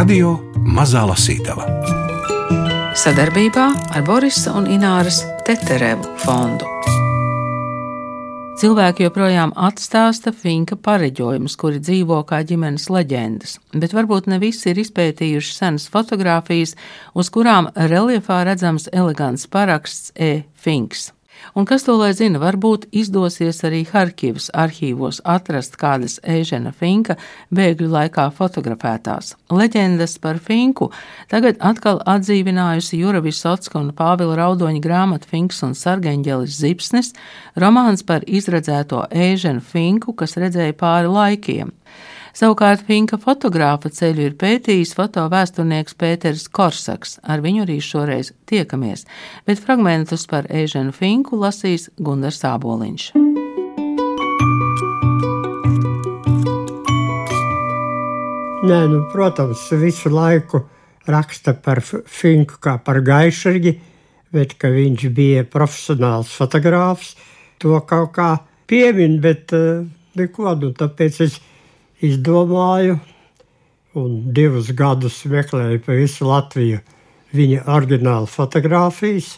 Radio Mazā Lasītava sadarbībā ar Borisa un Ināras Teterevu fondu. Cilvēki joprojām atstāsta finka pareģojumus, kuri dzīvo kā ģimenes leģendas, bet varbūt ne visi ir izpētījuši senas fotogrāfijas, uz kurām reliefā redzams elegants paraksts E. Finks. Un kas to lai zina, varbūt izdosies arī Harkivas arhīvos atrast kādas Ēžena Finka bēgļu laikā fotografētās. Leģendas par Finku tagad atkal atdzīvinājusi Jura Visotska un Pāvila Raudoņa grāmata Finks un Sargeņģelis Zipsnis, romāns par izredzēto Ēženu Finku, kas redzēja pāri laikiem. Savukārt Finka fotogrāfa ceļu ir pētījis fotovēsturnieks Pēters Korsaks. Ar viņu arī šoreiz tiekamies, bet fragmentus par Ēženu Finku lasīs Gundars Sāboliņš. Nē, nu, protams, visu laiku raksta par Finku kā par gaišrigi, bet ka viņš bija profesionāls fotogrāfs, to kaut kā piemin, bet uh, neko, nu, tāpēc es izdomāju un divus gadus meklēju pa visu Latviju viņa oriģinālu fotografijas,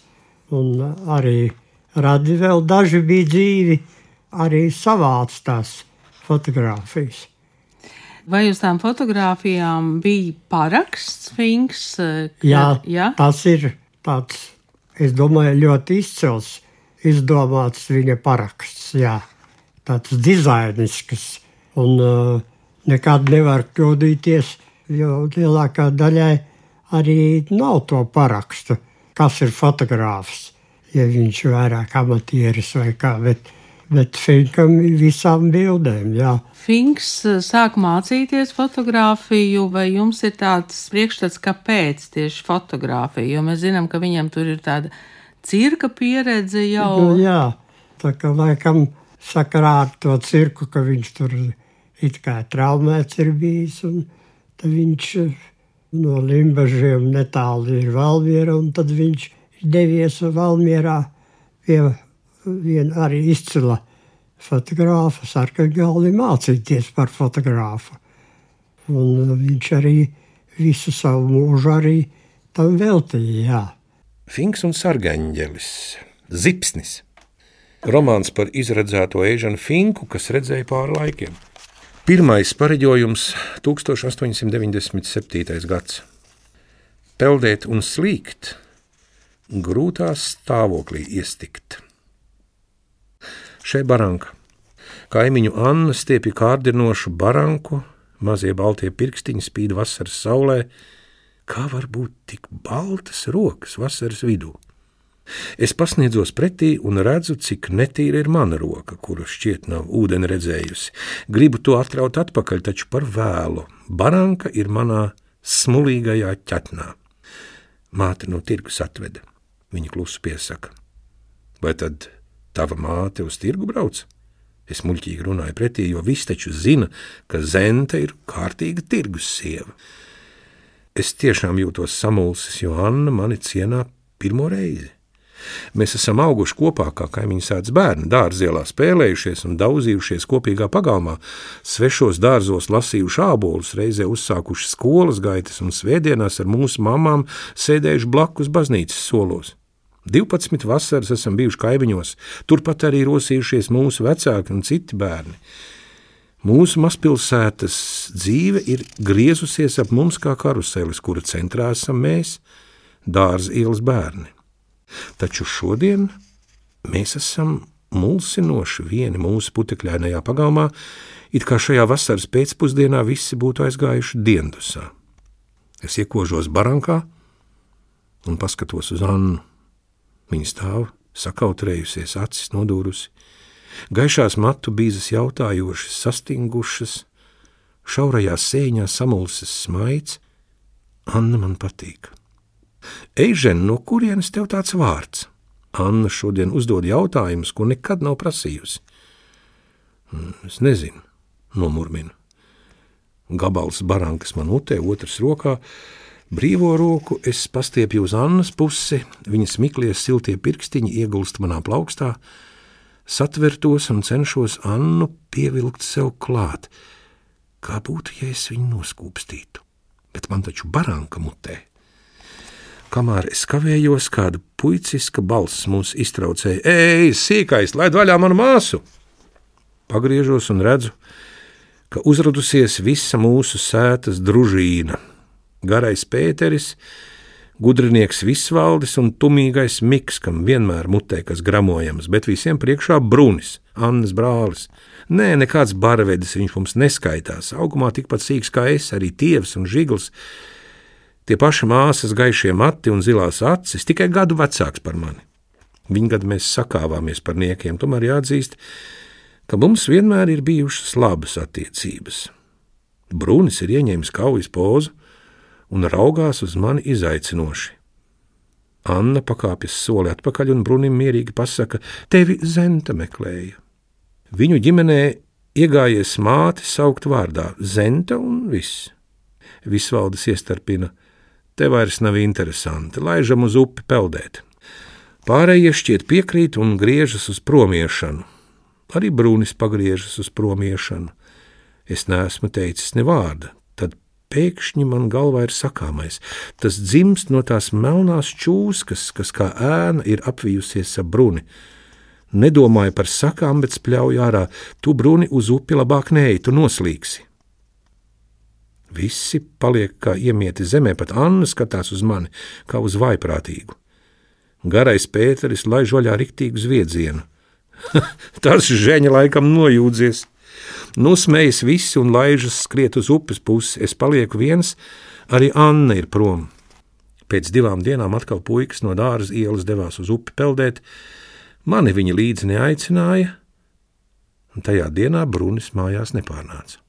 un arī radi vēl daži bija dzīvi, arī savāc tās fotografijas. Vai uz tām fotografijām bija paraksts Finks? Jā, jā, tas ir tāds, es domāju, ļoti izcils, izdomāts viņa paraksts, jā, tāds dizainisks, un uh, nekad nevar kļūdīties, jo lielākā daļai arī nav to parakstu, kas ir fotogrāfs, ja viņš ir vairāk amatieris vai kā. Bet, bet Finkam ir visām bildēm. Jā. Finks eh, sāk mācīties fotografiju, vai jums ir tāds priekšstats, kāpēc tieši fotografija? Jo mēs zinām, ka viņam tur ir tāda cirka pieredze jau. Nu, jā, tā kā laikam sakarā ar to cirku, ka viņš tur ir it kā traumēts ir bijis. Viņš eh, no Limbažiem netālu ir Valmiera, un tad viņš devies Valmierā pie viena arī izcila fotogrāfa, Sarkagali mācīties par fotogrāfu. Un viņš arī visu savu mūžu arī tam veltīja. Jā. Finks un Sargaņģelis, Zipsnis. Romāns par izredzēto Ežanu Finku, kas redzēja pāri laikiem. Pirmais pareģojums 1897. gads. Peldēt un slīgt, grūtā stāvoklī iestikt. Šai baranka. Kaimiņu Anna stiepja kārdinošu baranku, mazie baltie pirkstiņi spīd vasaras saulē. Kā var būt tik baltas rokas vasaras vidū? Es pasniedzos pretī un redzu, cik netīra ir mana roka, kuru šķiet nav ūdeni redzējusi. Gribu to atraut atpakaļ, taču par vēlu. Baranka ir manā smulīgajā ķetnā. Māte no tirgus atveda. Viņa klusu piesaka: Vai tad tava māte uz tirgu brauc? Es muļķīgi runāju pretī, jo viss taču zina, ka Zente ir kārtīga tirgus sieva. Es tiešām jūtos samulsis, jo Anna mani cienā pirmo reizi. Mēs esam auguši kopā kā kaimiņu sēdz bērni, dārzielā spēlējušies un daudzījušies kopīgā pagalmā, svešos dārzos lasījuši ābolus, reizē uzsākuši skolas gaitas un svētdienās ar mūsu mamām sēdējuši blakus baznīcas solos. 12 vasaras esam bijuši kaimiņos, turpat arī rosījušies mūsu vecāki un citi bērni. Mūsu mazpilsētas dzīve ir griezusies ap mums kā karuselis, kura centrā esam mēs, dārza ielas bērni. Taču šodien mēs esam mulsinoši vieni mūsu putekļainajā pagalmā, it kā šajā vasaras pēcpusdienā visi būtu aizgājuši diendusā. Es iekožos barankā un paskatos uz Annu. Viņa stāv, sakautrējusies, acis nodūrusi, gaišās matu bīzes jautājošas, sastingušas, šaurajā sēņā samulsis smaids. Anna man patīk. Eižen, no kurienes tev tāds vārds? Anna šodien uzdod jautājumus, ko nekad nav prasījusi. Hmm, es nezinu, nomurminu. Gabals barankas man mutē, otrs rokā. Brīvo roku es pastiepju uz Annas pusi, viņas miklies siltie pirkstiņi iegulst manā plaukstā, satvertos un cenšos Annu pievilkt sev klāt, kā būtu, ja es viņu noskūpstītu. bet man taču baranka mutē. Kamēr es kavējos, kāda puiciska balss mūs iztraucēja: Ej, sīkais, laid vaļā manu māsu! Pagriežos un redzu, ka uzradusies visa mūsu sētas družīna. Garais Pēteris, gudrinieks Visvaldis un tumīgais Miks, kam vienmēr mutē kas gramojams, bet visiem priekšā Brunis, Annas brālis. Nē, nekāds barvedis viņš mums neskaitās, augumā tikpat sīgs kā es, arī tievs un žigls. Tie paši māsas, gaišie mati un zilās acis, tikai gadu vecāks par mani. Viņa gadu mēs sakāvāmies par niekiem, tomēr jāatzīst, ka mums vienmēr ir bijušas labas attiecības. Brūnis ir ieņēmis kaujas pozu un raugās uz mani izaicinoši. Anna pakāpjas soli atpakaļ un Brunim mierīgi pasaka: Tevi zenta meklēja. Viņu ģimenē iegājies māte saukt vārdā Zenta un viss. Visvaldes iestarpina: Te vairs nav interesanti, laižam uz upi peldēt. Pārējie šķiet piekrīt un griežas uz promiešanu. Arī Brūnis pagriežas uz promiešanu. Es neesmu teicis ne vārda, tad pēkšņi man galvā ir sakāmais. Tas dzimst no tās melnās čūskas, kas kā ēna ir apvijusies ap bruni. Nedomāju par sakām, bet spļauju ārā. Tu bruni uz upi labāk neej, tu noslīksi. Visi paliek kā iemieti zemē, pat Anna skatās uz mani kā uz vaiprātīgu. Garais Pēteris laiž vaļā riktīgu zviedzienu. Tas žēņa laikam nojūdzies. Nusmējas visi un laižas skriet uz upes pusi. Es palieku viens, arī Anna ir prom. Pēc divām dienām atkal puikas no dārza ielas devās uz upi peldēt. Mani viņa līdzi neaicināja, un tajā dienā Brunis mājās nepārnāca.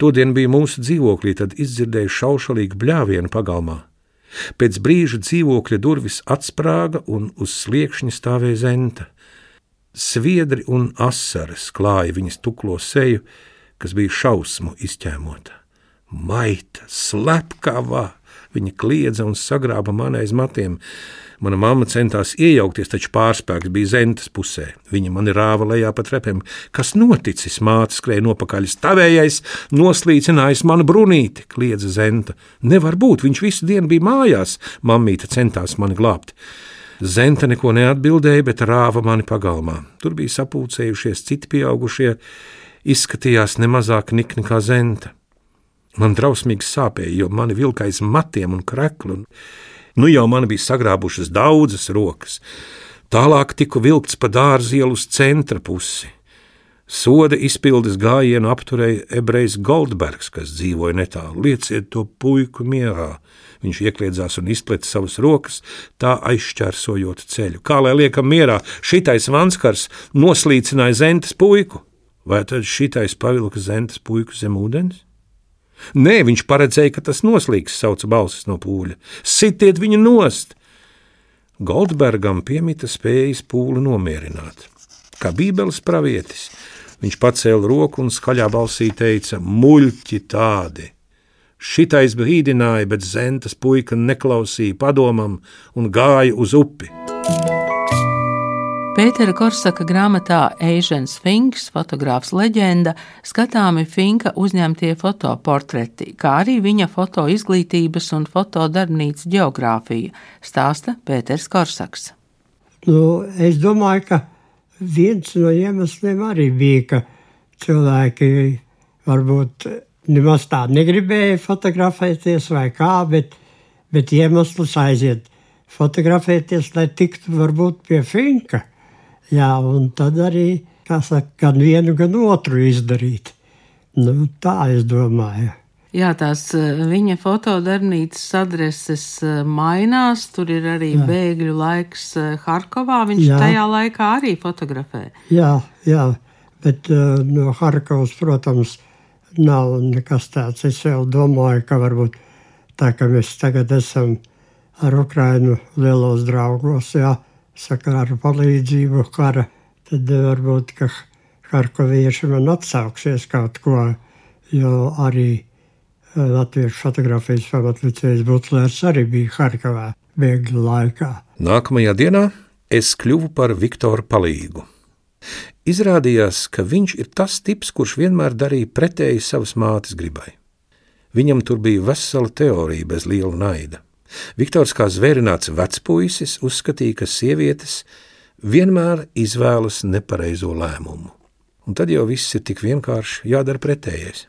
Todien bija mūsu dzīvoklī, tad izdzirdēju šaušalīgu bļāvienu pagalmā. Pēc brīža dzīvokļa durvis atsprāga un uz sliekšņa stāvēja zenta. Sviedri un asaras klāja viņas tuklo seju, kas bija šausmu izķēmota. Maita, slepkavā! Viņa kliedza un sagrāba man aiz matiem. Mana mamma centās iejaukties, taču pārspēks bija Zentas pusē. Viņa mani rāva lejā pa trepēm. Kas noticis? Māte skrēja nopakaļ. Stāvējais, noslīcinājis manu brunīti, kliedza Zenta. Nevar būt, viņš visu dienu bija mājās. Mammīte centās mani glābt. Zenta neko neatbildēja, bet rāva mani pagalmā. Tur bija sapulcējušies citi pieaugušie, izskatījās nemazāk nikni kā Zenta. Man drausmīgi sāpēja, jo mani vilkais matiem un kreklu. Un Nu jau man bija sagrābušas daudzas rokas. Tālāk tiku vilkts pa dārza ielu uz centra pusi. Soda izpildes gājienu apturēja ebrejs Goldbergs, kas dzīvoja netālu. Lieciet to puiku mierā. Viņš iekļiedzās un izpleta savas rokas, tā aizšķērsojot ceļu. Kā lai liekam mierā, šitais vanskars noslīcināja zentes puiku, vai tad šitais pavilka zentes puiku zem ūdens? Nē, viņš paredzēja, ka tas noslīgs, sauca balsis no pūļa. Sitiet viņu nost! Goldbergam piemita spējas pūli nomierināt. Kā Bībeles pravietis, viņš pacēla roku un skaļā balsī teica: Muļķi tādi! Šitais brīdināja, bet Zentas puika neklausīja padomam un gāja uz upi. Pētera Korsaka grāmatā Eižens Finks, fotogrāfs leģenda, skatāmi Finka uzņemtie fotoportreti, kā arī viņa foto izglītības un fotodarbnīcas geogrāfija, stāsta Pēters Korsaks. Nu, es domāju, ka viens no iemesliem arī bija, ka cilvēki varbūt nemaz tā negribēja fotografēties vai kā, bet, bet iemesls aiziet fotografēties, lai tiktu varbūt pie Finka. Jā, un tad arī saka, gan vienu, gan otru izdarīt. Nu, tā es domāju. Jā, tās eh, viņa fotodarbnīcas adreses eh, mainās. Tur ir arī jā. bēgļu laiks eh, Harkovā. Viņš jā. tajā laikā arī fotografē. Jā, jā. bet no Harkovas, protams, nav nekas tāds. Es vēl domāju, ka varbūt tā, ka mēs tagad esam ar Ukrainu lielos draugos. Jā, sakarā ar palīdzību kara, tad varbūt ka harkovieši man atsauksies kaut ko, jo arī eh, Latviešu fotografijas pamatlicējs Butlers arī bija Harkavā bēgļu laikā. Nākamajā dienā es kļuvu par Viktoru palīgu. Izrādījās, ka viņš ir tas tips, kurš vienmēr darīja pretēji savas mātes gribai. Viņam tur bija vesela teorija bez liela naida. Viktors kā zvērināts vecpuisis uzskatīja, ka sievietes vienmēr izvēlas nepareizo lēmumu. Un tad jau viss ir tik vienkārši jādara pretējais.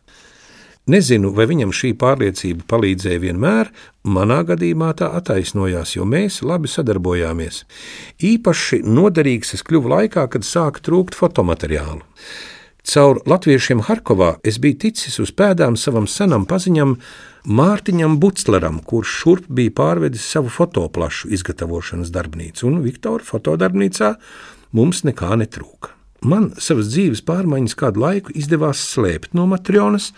Nezinu, vai viņam šī pārliecība palīdzēja vienmēr, manā gadījumā tā attaisnojās, jo mēs labi sadarbojāmies. Īpaši noderīgs es kļuvu laikā, kad sāka trūkt fotomateriālu. Caur latviešiem Harkovā es biju ticis uz pēdām savam senam paziņam Mārtiņam Bucleram, kurš šurp bija pārvedis savu fotoplašu izgatavošanas darbnīcu, un Viktora fotodarbnīcā mums nekā netrūka. Man savas dzīves pārmaiņas kādu laiku izdevās slēpt no Matrionas,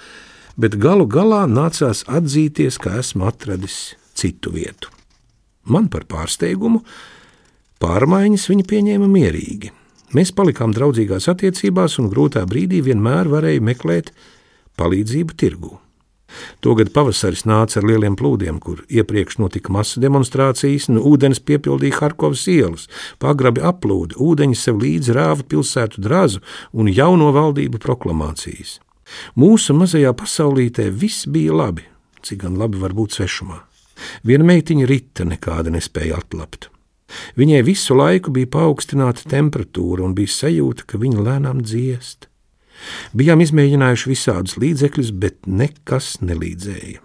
bet galu galā nācās atzīties, ka esmu atradis citu vietu. Man par pārsteigumu pārmaiņas viņa pieņēma mierīgi. Mēs palikām draudzīgās attiecībās un grūtā brīdī vienmēr varēja meklēt palīdzību tirgū. Togad pavasaris nāca ar lieliem plūdiem, kur iepriekš notika masu demonstrācijas, un ūdens piepildīja Harkovas ielas, pagrabi aplūda, ūdeņi sev līdzi rāva pilsētu drazu un jauno valdību proklamācijas. Mūsu mazajā pasaulītē viss bija labi, cik gan labi var būt svešumā. Viena meitiņa rita nekāda nespēja atlapt. Viņai visu laiku bija paaugstināta temperatūra un bija sajūta, ka viņa lēnām dziest. Bijām izmēģinājuši visādus līdzekļus, bet nekas nelīdzēja.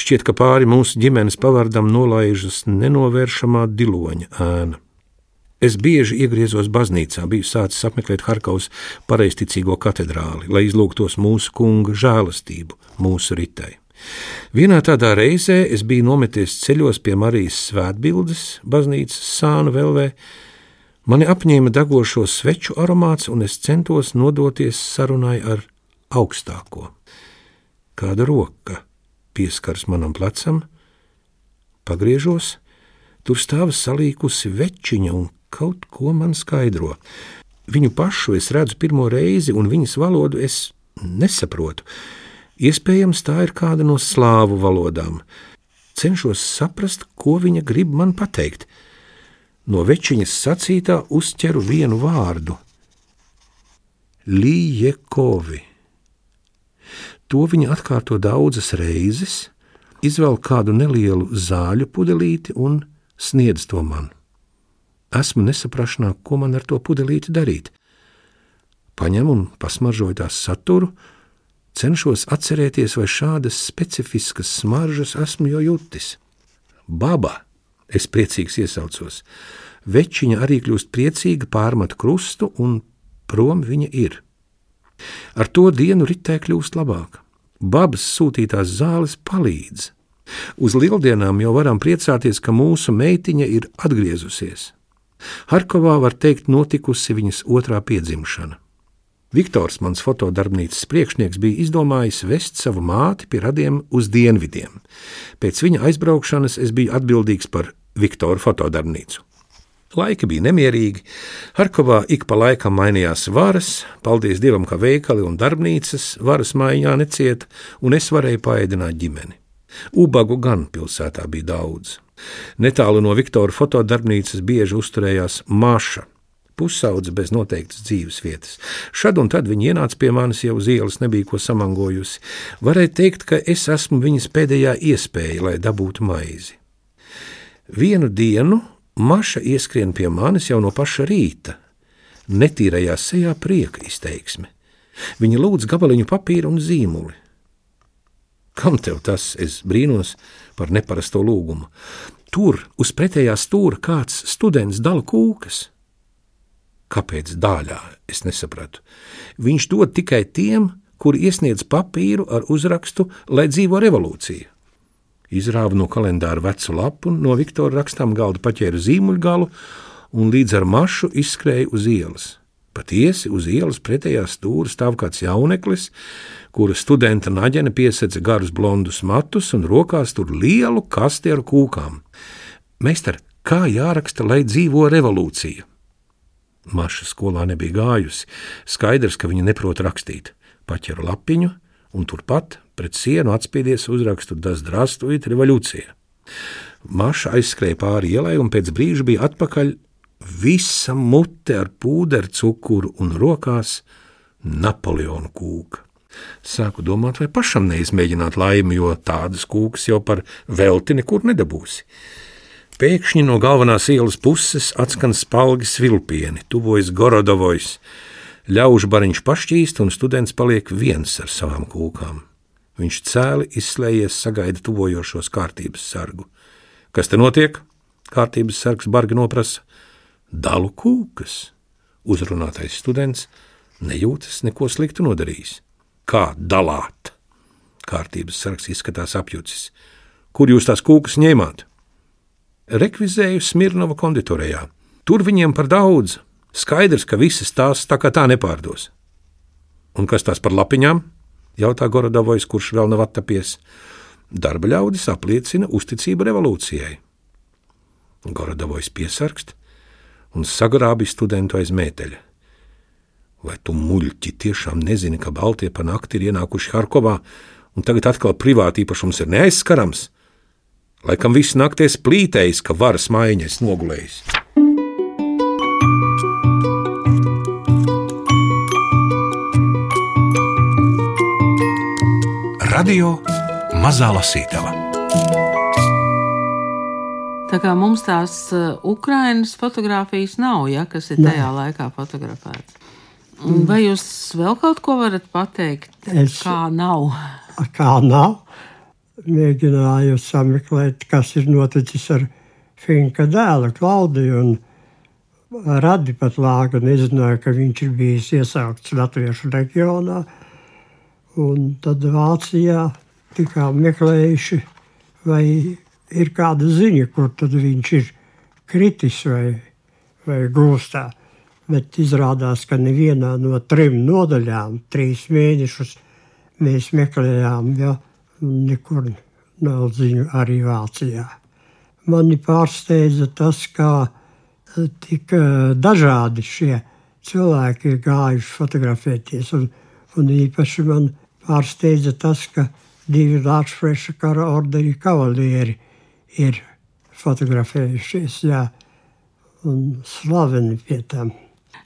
Šķiet, ka pāri mūsu ģimenes pavardam nolaižas nenovēršamā diloņa ēna. Es bieži iegriezos baznīcā, biju sācis apmeklēt Harkavas pareizticīgo katedrāli, lai izlūgtos mūsu kunga žēlastību mūsu ritai. Vienā tādā reizē es biju nometies ceļos pie Marijas svētbildes, baznīcas sānu velvē. Mani apņēma degošo sveču aromāts, un es centos nodoties sarunai ar augstāko. Kāda roka pieskars manam plecam, pagriežos, tur stāv salīkusi večiņa un kaut ko man skaidro. Viņu pašu es redzu pirmo reizi, un viņas valodu es nesaprotu. Iespējams, tā ir kāda no slāvu valodām. Cenšos saprast, ko viņa grib man pateikt. No večiņas sacītā uzķeru vienu vārdu - Lījekovi. To viņa atkārto daudzas reizes, izvēl kādu nelielu zāļu pudelīti un sniedz to man. Esmu nesaprašanā, ko man ar to pudelīti darīt. Paņemu un pasmaržoju tās saturu, cenšos atcerēties, vai šādas specifiskas smaržas esmu jau jutis. Baba, es priecīgs iesaucos, večiņa arī kļūst priecīga, pārmet krustu, un prom viņa ir. Ar to dienu ritē kļūst labāk. Babas sūtītās zāles palīdz. Uz lieldienām jau varam priecāties, ka mūsu meitiņa ir atgriezusies. Harkovā var teikt notikusi viņas otrā piedzimšana. Viktors, mans fotodarbnīcas priekšnieks, bija izdomājis vest savu māti pie radiem uz dienvidiem. Pēc viņa aizbraukšanas es biju atbildīgs par Viktoru fotodarbnīcu. Laiki bija nemierīgi, Harkovā ik pa laikam mainījās varas, paldies Dievam, ka veikali un darbnīcas varas maiņā necieta, un es varēju paēdināt ģimeni. Ubagu gan pilsētā bija daudz. Netālu no Viktora fotodarbnīcas bieži uzturējās Māša, pusaudze bez noteiktas dzīves vietas. Šad un tad viņa ienāca pie manis jau uz ielas, nebija ko samangojusi. Varēja teikt, ka es esmu viņas pēdējā iespēja, lai dabūtu maizi. Vienu dienu Maša ieskrien pie manis jau no paša rīta. Netīrajā sejā prieka izteiksme. Viņa lūdz gabaliņu papīra un zīmuli. Kam tev tas? Es brīnos par neparasto lūgumu. Tur, uz pretējā stūra, kāds students dala kūkas. Kāpēc dāļā? Es nesapratu. Viņš dod tikai tiem, kuri iesniedz papīru ar uzrakstu, lai dzīvo revolūcija. Izrāva no kalendāra vecu lapu, no Viktora rakstām galda paķēra zīmuļgalu un līdz ar mašu izskrēja uz ielas. Patiesi uz ielas pretējā stūra stāv kāds jauneklis, kura studenta naģene piesedza garus blondus matus un rokās tur lielu kasti ar kūkām. Meistar, kā jāraksta, lai dzīvo revolūcija? Maša skolā nebija gājusi. Skaidrs, ka viņa neprot rakstīt. Paķeru lapiņu un turpat pret sienu atspīdies uzrakstu Das Drastujit revolūcija. Maša aizskrēja pāri ielai un pēc brīža bija atpakaļ visa mute ar pūderu cukuru un rokās Napoleona kūka. Sāku domāt, vai pašam neizmēģināt laimi, jo tādas kūkas jau par velti nekur nedabūsi. Pēkšņi no galvenās ielas puses atskan spalgi svilpieni, tuvojas Gorodovojs. Ļaužu bariņš pašķīst, un students paliek viens ar savām kūkām. Viņš cēli izslēdzies, sagaida tuvojošos kārtības sargu. Kas te notiek? Kārtības sargs bargi noprasa. Dalu kūkas. Uzrunātais students nejūtas neko sliktu nodarījis. Kā dalāt? Kārtības sargs izskatās apjucis. Kur jūs tās kūkas ņēmāt? Rekvizēju Smirnova konditorijā. Tur viņiem par daudz. Skaidrs, ka visas tās tā kā tā nepārdos. Un kas tās par lapiņām? jautā Gorodovojs, kurš vēl nav attapies. Darba ļaudis apliecina uzticību revolūcijai. Gorodovojs piesargst un sagrābi studentu aiz mēteļa. Vai tu muļķi tiešām nezini, ka Baltie pa nakti ir ienākuši Harkovā, un tagad atkal privāti īpašums ir neaizskarams? Laikam viss nakties plītējis, ka varas maiņas nogulējis. Radio Mazā Lasītava. Tā kā mums tās uh, Ukrainas fotografijas nav, ja, kas ir tajā Nē. laikā fotografētas. Vai jūs vēl kaut ko varat pateikt? Es, kā nav? Kā nav? Mēģināju sameklēt, kas ir noticis ar Finka dēlu Klaudiju. Radi pat lāga nezināja, ka viņš ir bijis iesaukts Latviešu reģionā. Un tad Vācijā tikām meklējuši, vai ir kāda ziņa, kur tad viņš ir kritis vai, vai gūstā. Bet izrādās, ka nevienā no trim nodaļām, trīs mēnešus mēs meklējām. Ja, nekur nav ziņu arī Vācijā. Mani pārsteidza tas, kā eh, tik eh, dažādi šie cilvēki ir gājuši fotografēties. Un, un īpaši man pārsteidza tas, ka divi Latvijas kara ordeņa kavalieri ir fotografējušies, jā, un slaveni pie tam.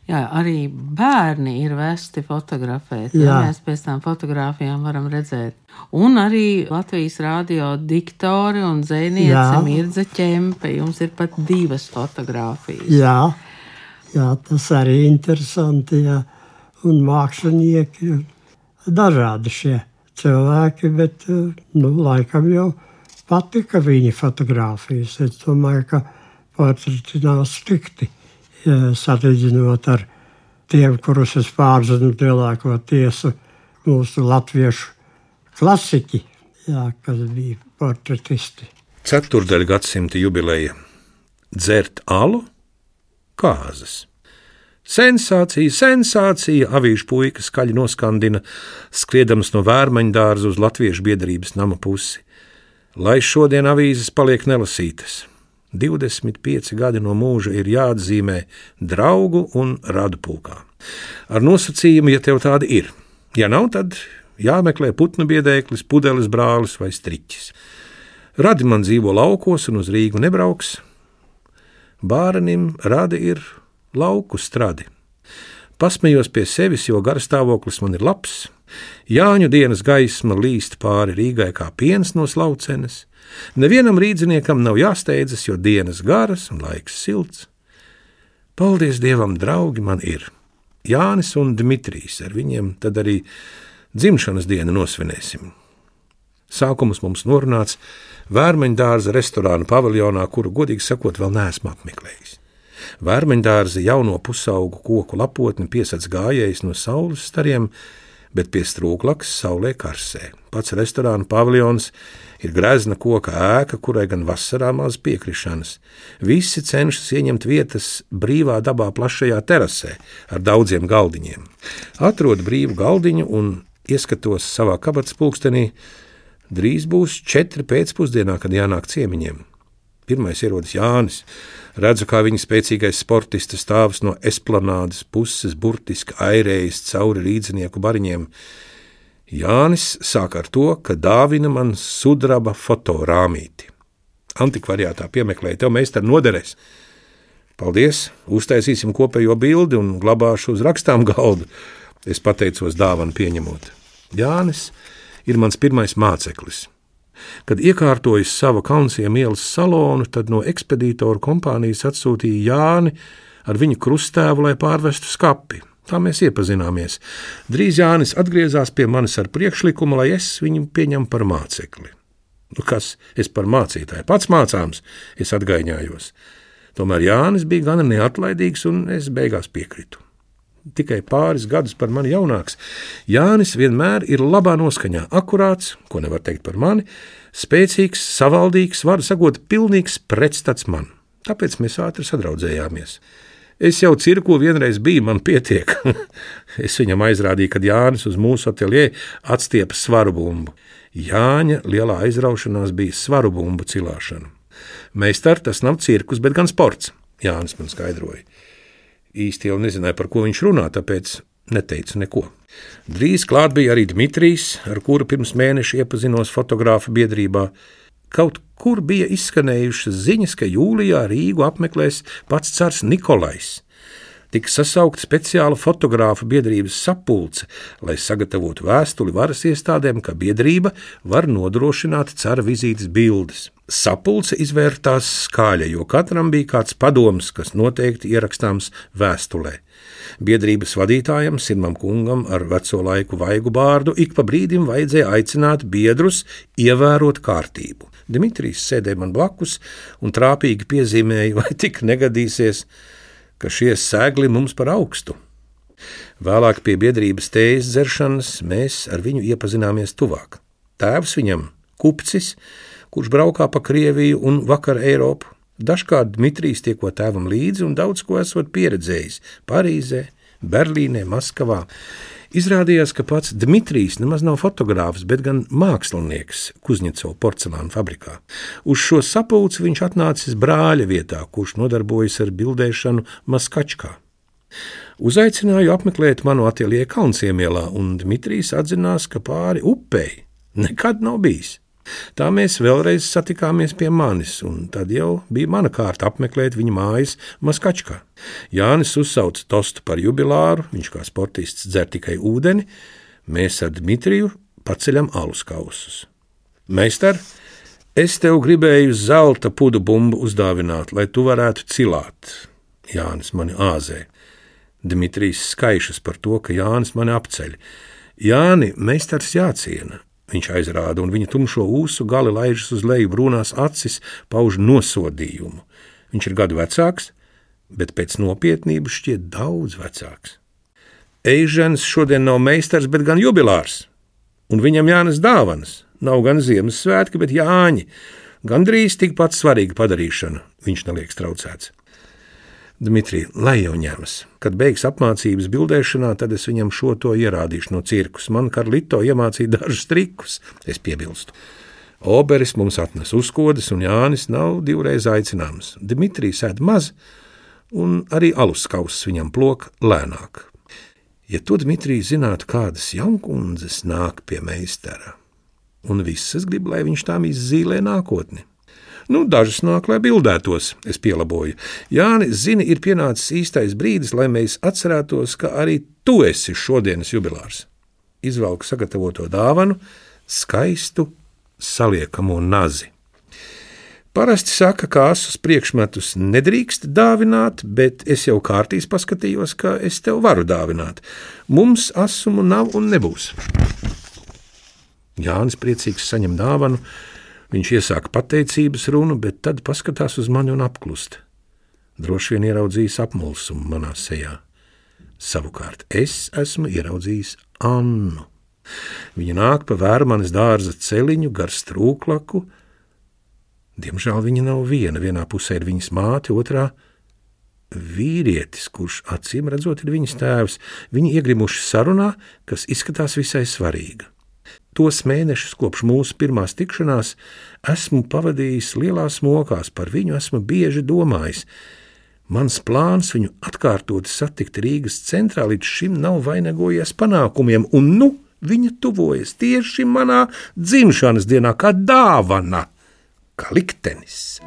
Jā, arī bērni ir vesti fotografēt. Jā. Jā, mēs pēc tam fotografijām varam redzēt. Un arī Latvijas rādio diktori un zēniece Mirza Čempe. Jums ir pat divas fotogrāfijas. Jā, jā tas arī interesanti. Jā. Un mākslinieki ir dažādi šie cilvēki, bet nu, laikam jau patika viņa fotografijas. Es domāju, ka portreti nav slikti salīdzinot ar tiem, kurus es pārzinu lielāko tiesu mūsu latviešu klasiķi, jā, kas bija portretisti. Ceturdaļa gadsimta jubileja - dzert alu, kāzas. Sensācija, sensācija! Avīžu puika skaļi noskandina, skriedams no vērmaņu dārza uz latviešu biedrības nama pusi. Lai šodien avīzes paliek nelasītas, 25 gadi no mūža ir jāatzīmē draugu un radu pulkā. Ar nosacījumu, ja tev tāda ir. Ja nav, tad jāmeklē putnu biedēklis, pudeles brālis vai striķis. Radi man dzīvo laukos un uz Rīgu nebrauks. Bārenim radi ir lauku stradi. Pasmējos pie sevis, jo garstāvoklis man ir labs. Jāņu dienas gaisma līst pāri Rīgai kā piens no slaucenes. Nevienam rīzniekam nav jāsteidzas, jo dienas garas un laiks silts. Paldies Dievam, draugi man ir! Jānis un Dmitrijs, ar viņiem tad arī dzimšanas dienu nosvinēsim. Sākums mums norunāts Vērmeņdārza restorāna paviljonā, kuru, godīgi sakot, vēl neesmu apmeklējis. Vērmeņdārza jauno pusaugu koku lapotni piesac gājējis no saules stariem, bet pie strūklakas saulē karsē. Pats restorāna paviljons ir grezna koka ēka, kurai gan vasarā maz piekrišanas. Visi cenšas ieņemt vietas brīvā dabā plašajā terasē ar daudziem galdiņiem. Atrod brīvu galdiņu un ieskatos savā kabatas pulkstenī. Drīz būs četri pēcpusdienā, kad jānāk ciemiņiem. Pirmais ierodas Jānis. Redzu, kā viņa spēcīgais sportists stāvs no esplanādes puses, burtiski airējas cauri rīznieku bariņiem. Jānis sāk ar to, ka dāvina man sudraba fotorāmīti. Antikvariātā piemeklēja tev meistara noderēs. Paldies, uztaisīsim kopējo bildi un glabāšu uz rakstām galdu. Es pateicos dāvanu pieņemot. Jānis ir mans pirmais māceklis. Kad iekārtojas sava Kalnsiem ielas salonu, tad no ekspedītoru kompānijas atsūtīja Jāni ar viņu krustēvu, lai pārvestu skapi. Tā mēs iepazināmies. Drīz Jānis atgriezās pie manis ar priekšlikumu, lai es viņu pieņemtu par mācekli. Nu, kas es par mācītāju? Pats mācāms, es atgaiņājos. Tomēr Jānis bija gana neatlaidīgs, un es beigās piekritu. Tikai pāris gadus par mani jaunāks, Jānis vienmēr ir labā noskaņā, akurāts, ko nevar teikt par mani, spēcīgs, savaldīgs, var sakot, pilnīgs pretstats man. Tāpēc mēs ātri sadraudzējāmies. Es jau cirku vienreiz biju, man pietiek. es viņam aizrādīju, kad Jānis uz mūsu ateljē atstiepa svaru bumbu. Jāņa lielā aizraušanās bija svaru bumbu cilāšana. Meistar, tas nav cirkus, bet gan sports, Jānis man skaidroja. Īsti jau nezināju, par ko viņš runā, tāpēc neteicu neko. Drīz klāt bija arī Dmitrijs, ar kuru pirms mēneša iepazinos fotografu biedrībā. Kaut kur bija izskanējušas ziņas, ka jūlijā Rīgu apmeklēs pats cars Nikolais tika sasaukta speciāla fotogrāfa biedrības sapulce, lai sagatavotu vēstuli varas iestādēm, ka biedrība var nodrošināt cara vizītes bildes. Sapulce izvērtās skaļa, jo katram bija kāds padoms, kas noteikti ierakstāms vēstulē. Biedrības vadītājam, Simam Kungam, ar veco laiku vaigu bārdu, ik pa brīdim vajadzēja aicināt biedrus ievērot kārtību. Dimitrijs sēdēja man blakus un trāpīgi piezīmēja, vai tik negadīsies, ka šie sēgli mums par augstu. Vēlāk pie biedrības tējas dzeršanas mēs ar viņu iepazināmies tuvāk. Tēvs viņam - kupcis, kurš braukā pa Krieviju un vakar Eiropu. Dažkārt Dmitrijs tieko tēvam līdzi un daudz ko esot pieredzējis Parīzē, Berlīnē, Maskavā. Izrādījās, ka pats Dmitrijs nemaz nav fotogrāfs, bet gan mākslinieks Kuzņecovas porcelāna fabrikā. Uz šo sapulci viņš atnācis brāļa vietā, kurš nodarbojas ar bildēšanu Maskačkā. Uzaicināju apmeklēt manu ateliņu Kalnciemielā, un Dmitrijs atzinās, ka pāri upei nekad nav bijis. Tā mēs vēlreiz satikāmies pie manis, un tad jau bija mana kārta apmeklēt viņa mājas Maskačkā. Jānis uzsauca tostu par jubilāru, viņš kā sportists dzer tikai ūdeni, mēs ar Dmitriju paceļam alus kausus. Meistar, es tev gribēju zelta pudu bumbu uzdāvināt, lai tu varētu cilāt. Jānis mani āzē. Dmitrijs skaišas par to, ka Jānis mani apceļ. Jāni, meistars jāciena, Viņš aizrāda, un viņa tumšo ūsu gali laižas uz leju, brūnās acis, pauž nosodījumu. Viņš ir gadu vecāks, bet pēc nopietnības šķiet daudz vecāks. Eižens šodien nav meistars, bet gan jubilārs, un viņam jānes dāvanas. Nav gan Ziemassvētki, bet Jāņi. Gandrīz tikpat svarīga padarīšana, viņš neliek traucēts. Dmitrij, lai jau ņemas. Kad beigs apmācības bildēšanā, tad es viņam šo to ierādīšu no cirkus. Man Karlito iemācīja dažus trikus, es piebilstu. Oberis mums atnes uzkodas, un Jānis nav divreiz aicināms. Dmitrijs ēd maz, un arī alus kauss viņam plok lēnāk. Ja tu, Dmitrijs, zinātu, kādas jaunkundzes nāk pie meistara, un visas grib, lai viņš tām izzīmē nākotni. Nu, dažas nāk, lai bildētos, es pielaboju. Jāni, zini, ir pienācis īstais brīdis, lai mēs atcerētos, ka arī tu esi šodienas jubilārs. Izvelku sagatavoto dāvanu, skaistu saliekamo nazi. Parasti saka, ka asus priekšmetus nedrīkst dāvināt, bet es jau kārtīs paskatījos, ka es tev varu dāvināt. Mums asumu nav un nebūs. Jānis priecīgs saņem dāvanu, Viņš iesāka pateicības runu, bet tad paskatās uz mani un apklust. Droši vien ieraudzījis apmulsumu manā sejā. Savukārt es esmu ieraudzījis Annu. Viņa nāk pa vērmanas dārza celiņu gar strūklaku. Diemžēl viņa nav viena. Vienā pusē ir viņas māte, otrā vīrietis, kurš acīm redzot ir viņas tēvs. Viņi iegrimuši sarunā, kas izskatās visai svarīga. Tos mēnešus kopš mūsu pirmās tikšanās esmu pavadījis lielās mokās, par viņu esmu bieži domājis. Mans plāns viņu atkārtot satikt Rīgas centrā līdz šim nav vainagojies panākumiem, un nu viņa tuvojas tieši manā dzimšanas dienā, kā dāvana, kā liktenis.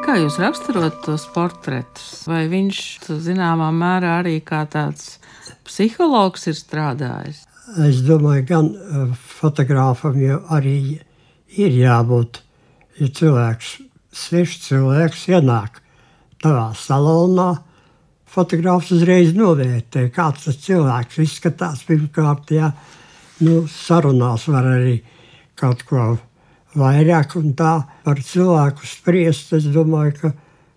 Kā jūs raksturot tos portretus? Vai viņš zināmā mērā arī kā tāds psihologs ir strādājis? Es domāju, gan uh, fotogrāfam jau arī ir jābūt, ja cilvēks, svešs cilvēks ienāk tavā salonā, fotogrāfs uzreiz novērtē, kāds tas cilvēks izskatās pirmkārt, jā, nu, sarunās var arī kaut ko vairāk un tā par cilvēku spriest, es domāju, ka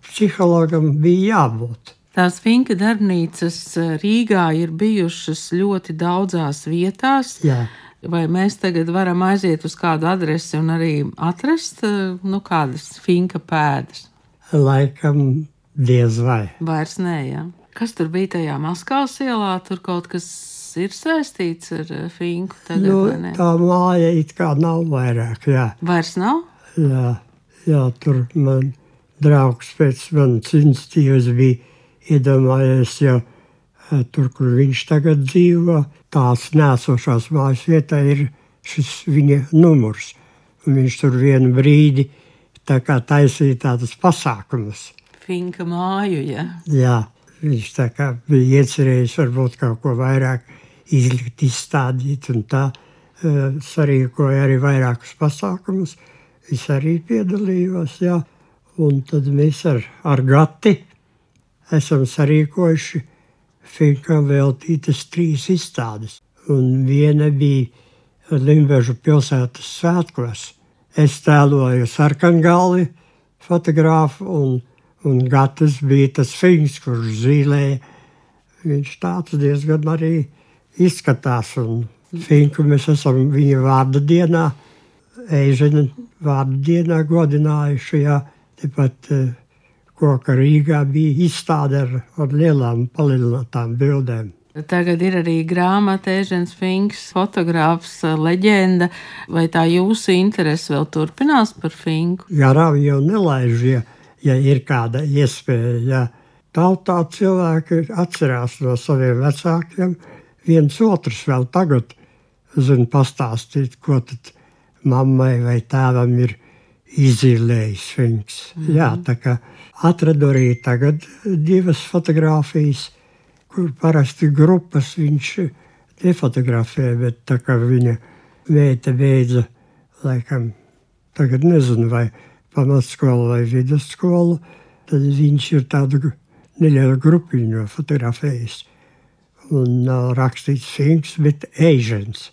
psihologam bija jābūt. Tās finka darbnīcas eh, Rīgā ir bijušas ļoti daudzās vietās. Jā. Vai mēs tagad varam aiziet uz kādu adresi un arī atrast eh, nu, kādas finka pēdas? Laikam diez vai. Vairs nē, jā. Kas tur bija tajā Maskavas ielā? Tur kaut kas ir saistīts ar eh, finku tagad, Nu, tā māja it kā nav vairāk, jā. Vairs nav? Jā, jā tur man draugs pēc manas institīvas bija iedomājies, ja eh, tur, kur viņš tagad dzīvo, tās nēsošās mājas vietā ir šis viņa numurs. Un viņš tur vienu brīdi tā kā taisīja tādus pasākumus. Finka māju, jā. Jā, viņš tā kā bija iecerējis varbūt kaut ko vairāk izlikt, izstādīt un tā. eh, Sarīkoja arī vairākus pasākumus. Es arī piedalījos, jā. Un tad mēs ar, ar Gati esam sarīkojuši Finkam veltītas trīs izstādes. Un viena bija Limbežu pilsētas svētkos. Es tēloju sarkangalvi fotogrāfu un, un Gatis bija tas Finks, kurš zīlēja. Viņš tāds diezgan arī izskatās. Un Finku mēs esam viņa vārda dienā, Eižena vārda dienā godinājuši. Jā, tepat eh, koka Rīgā bija izstāde ar, ar lielām palielinātām bildēm. Tagad ir arī grāmata, Ežens Finks, fotogrāfs, leģenda. Vai tā jūsu interese vēl turpinās par Finku? Garām jau nelaiž, ja, ja ir kāda iespēja. Ja. Tautā cilvēki atcerās no saviem vecākiem. Viens otrs vēl tagad zina pastāstīt, ko tad mammai vai tēvam ir izzīmējis Finks. Mm -hmm. Jā, tā kā atradu arī tagad divas fotogrāfijas, kur parasti grupas viņš nefotografē, bet tā kā viņa meita beidza, laikam, tagad nezinu, vai pamatskolu vai vidusskolu, tad viņš ir tādu nelielu grupiņu fotografējis. Un nav rakstīts Finks, bet Eižens.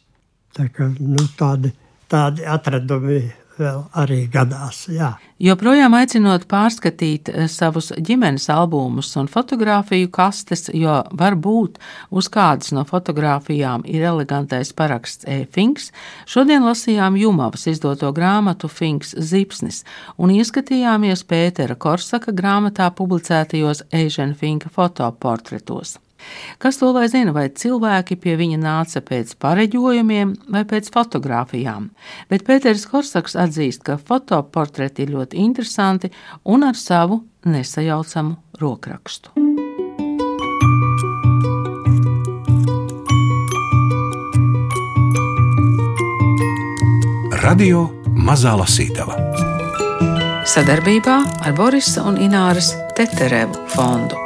Tā kā nu, tādi, tādi atradumi vēl arī gadās. Jā. Joprojām aicinot pārskatīt eh, savus ģimenes albumus un fotografiju kastes, jo varbūt uz kādas no fotografijām ir elegantais paraksts E-Finks, šodien lasījām Jumavas izdoto grāmatu Finks Zipsnis un ieskatījāmies Pētera Korsaka grāmatā publicētajos Eižena Finka fotoportretos. Kas to lai zina, vai cilvēki pie viņa nāca pēc pareģojumiem vai pēc fotografijām, bet Pēters Korsaks atzīst, ka fotoportreti ir ļoti interesanti un ar savu nesajaucamu rokrakstu. Radio Mazā Lasītava. Sadarbībā ar Borisa un Ināras Teterevu fondu.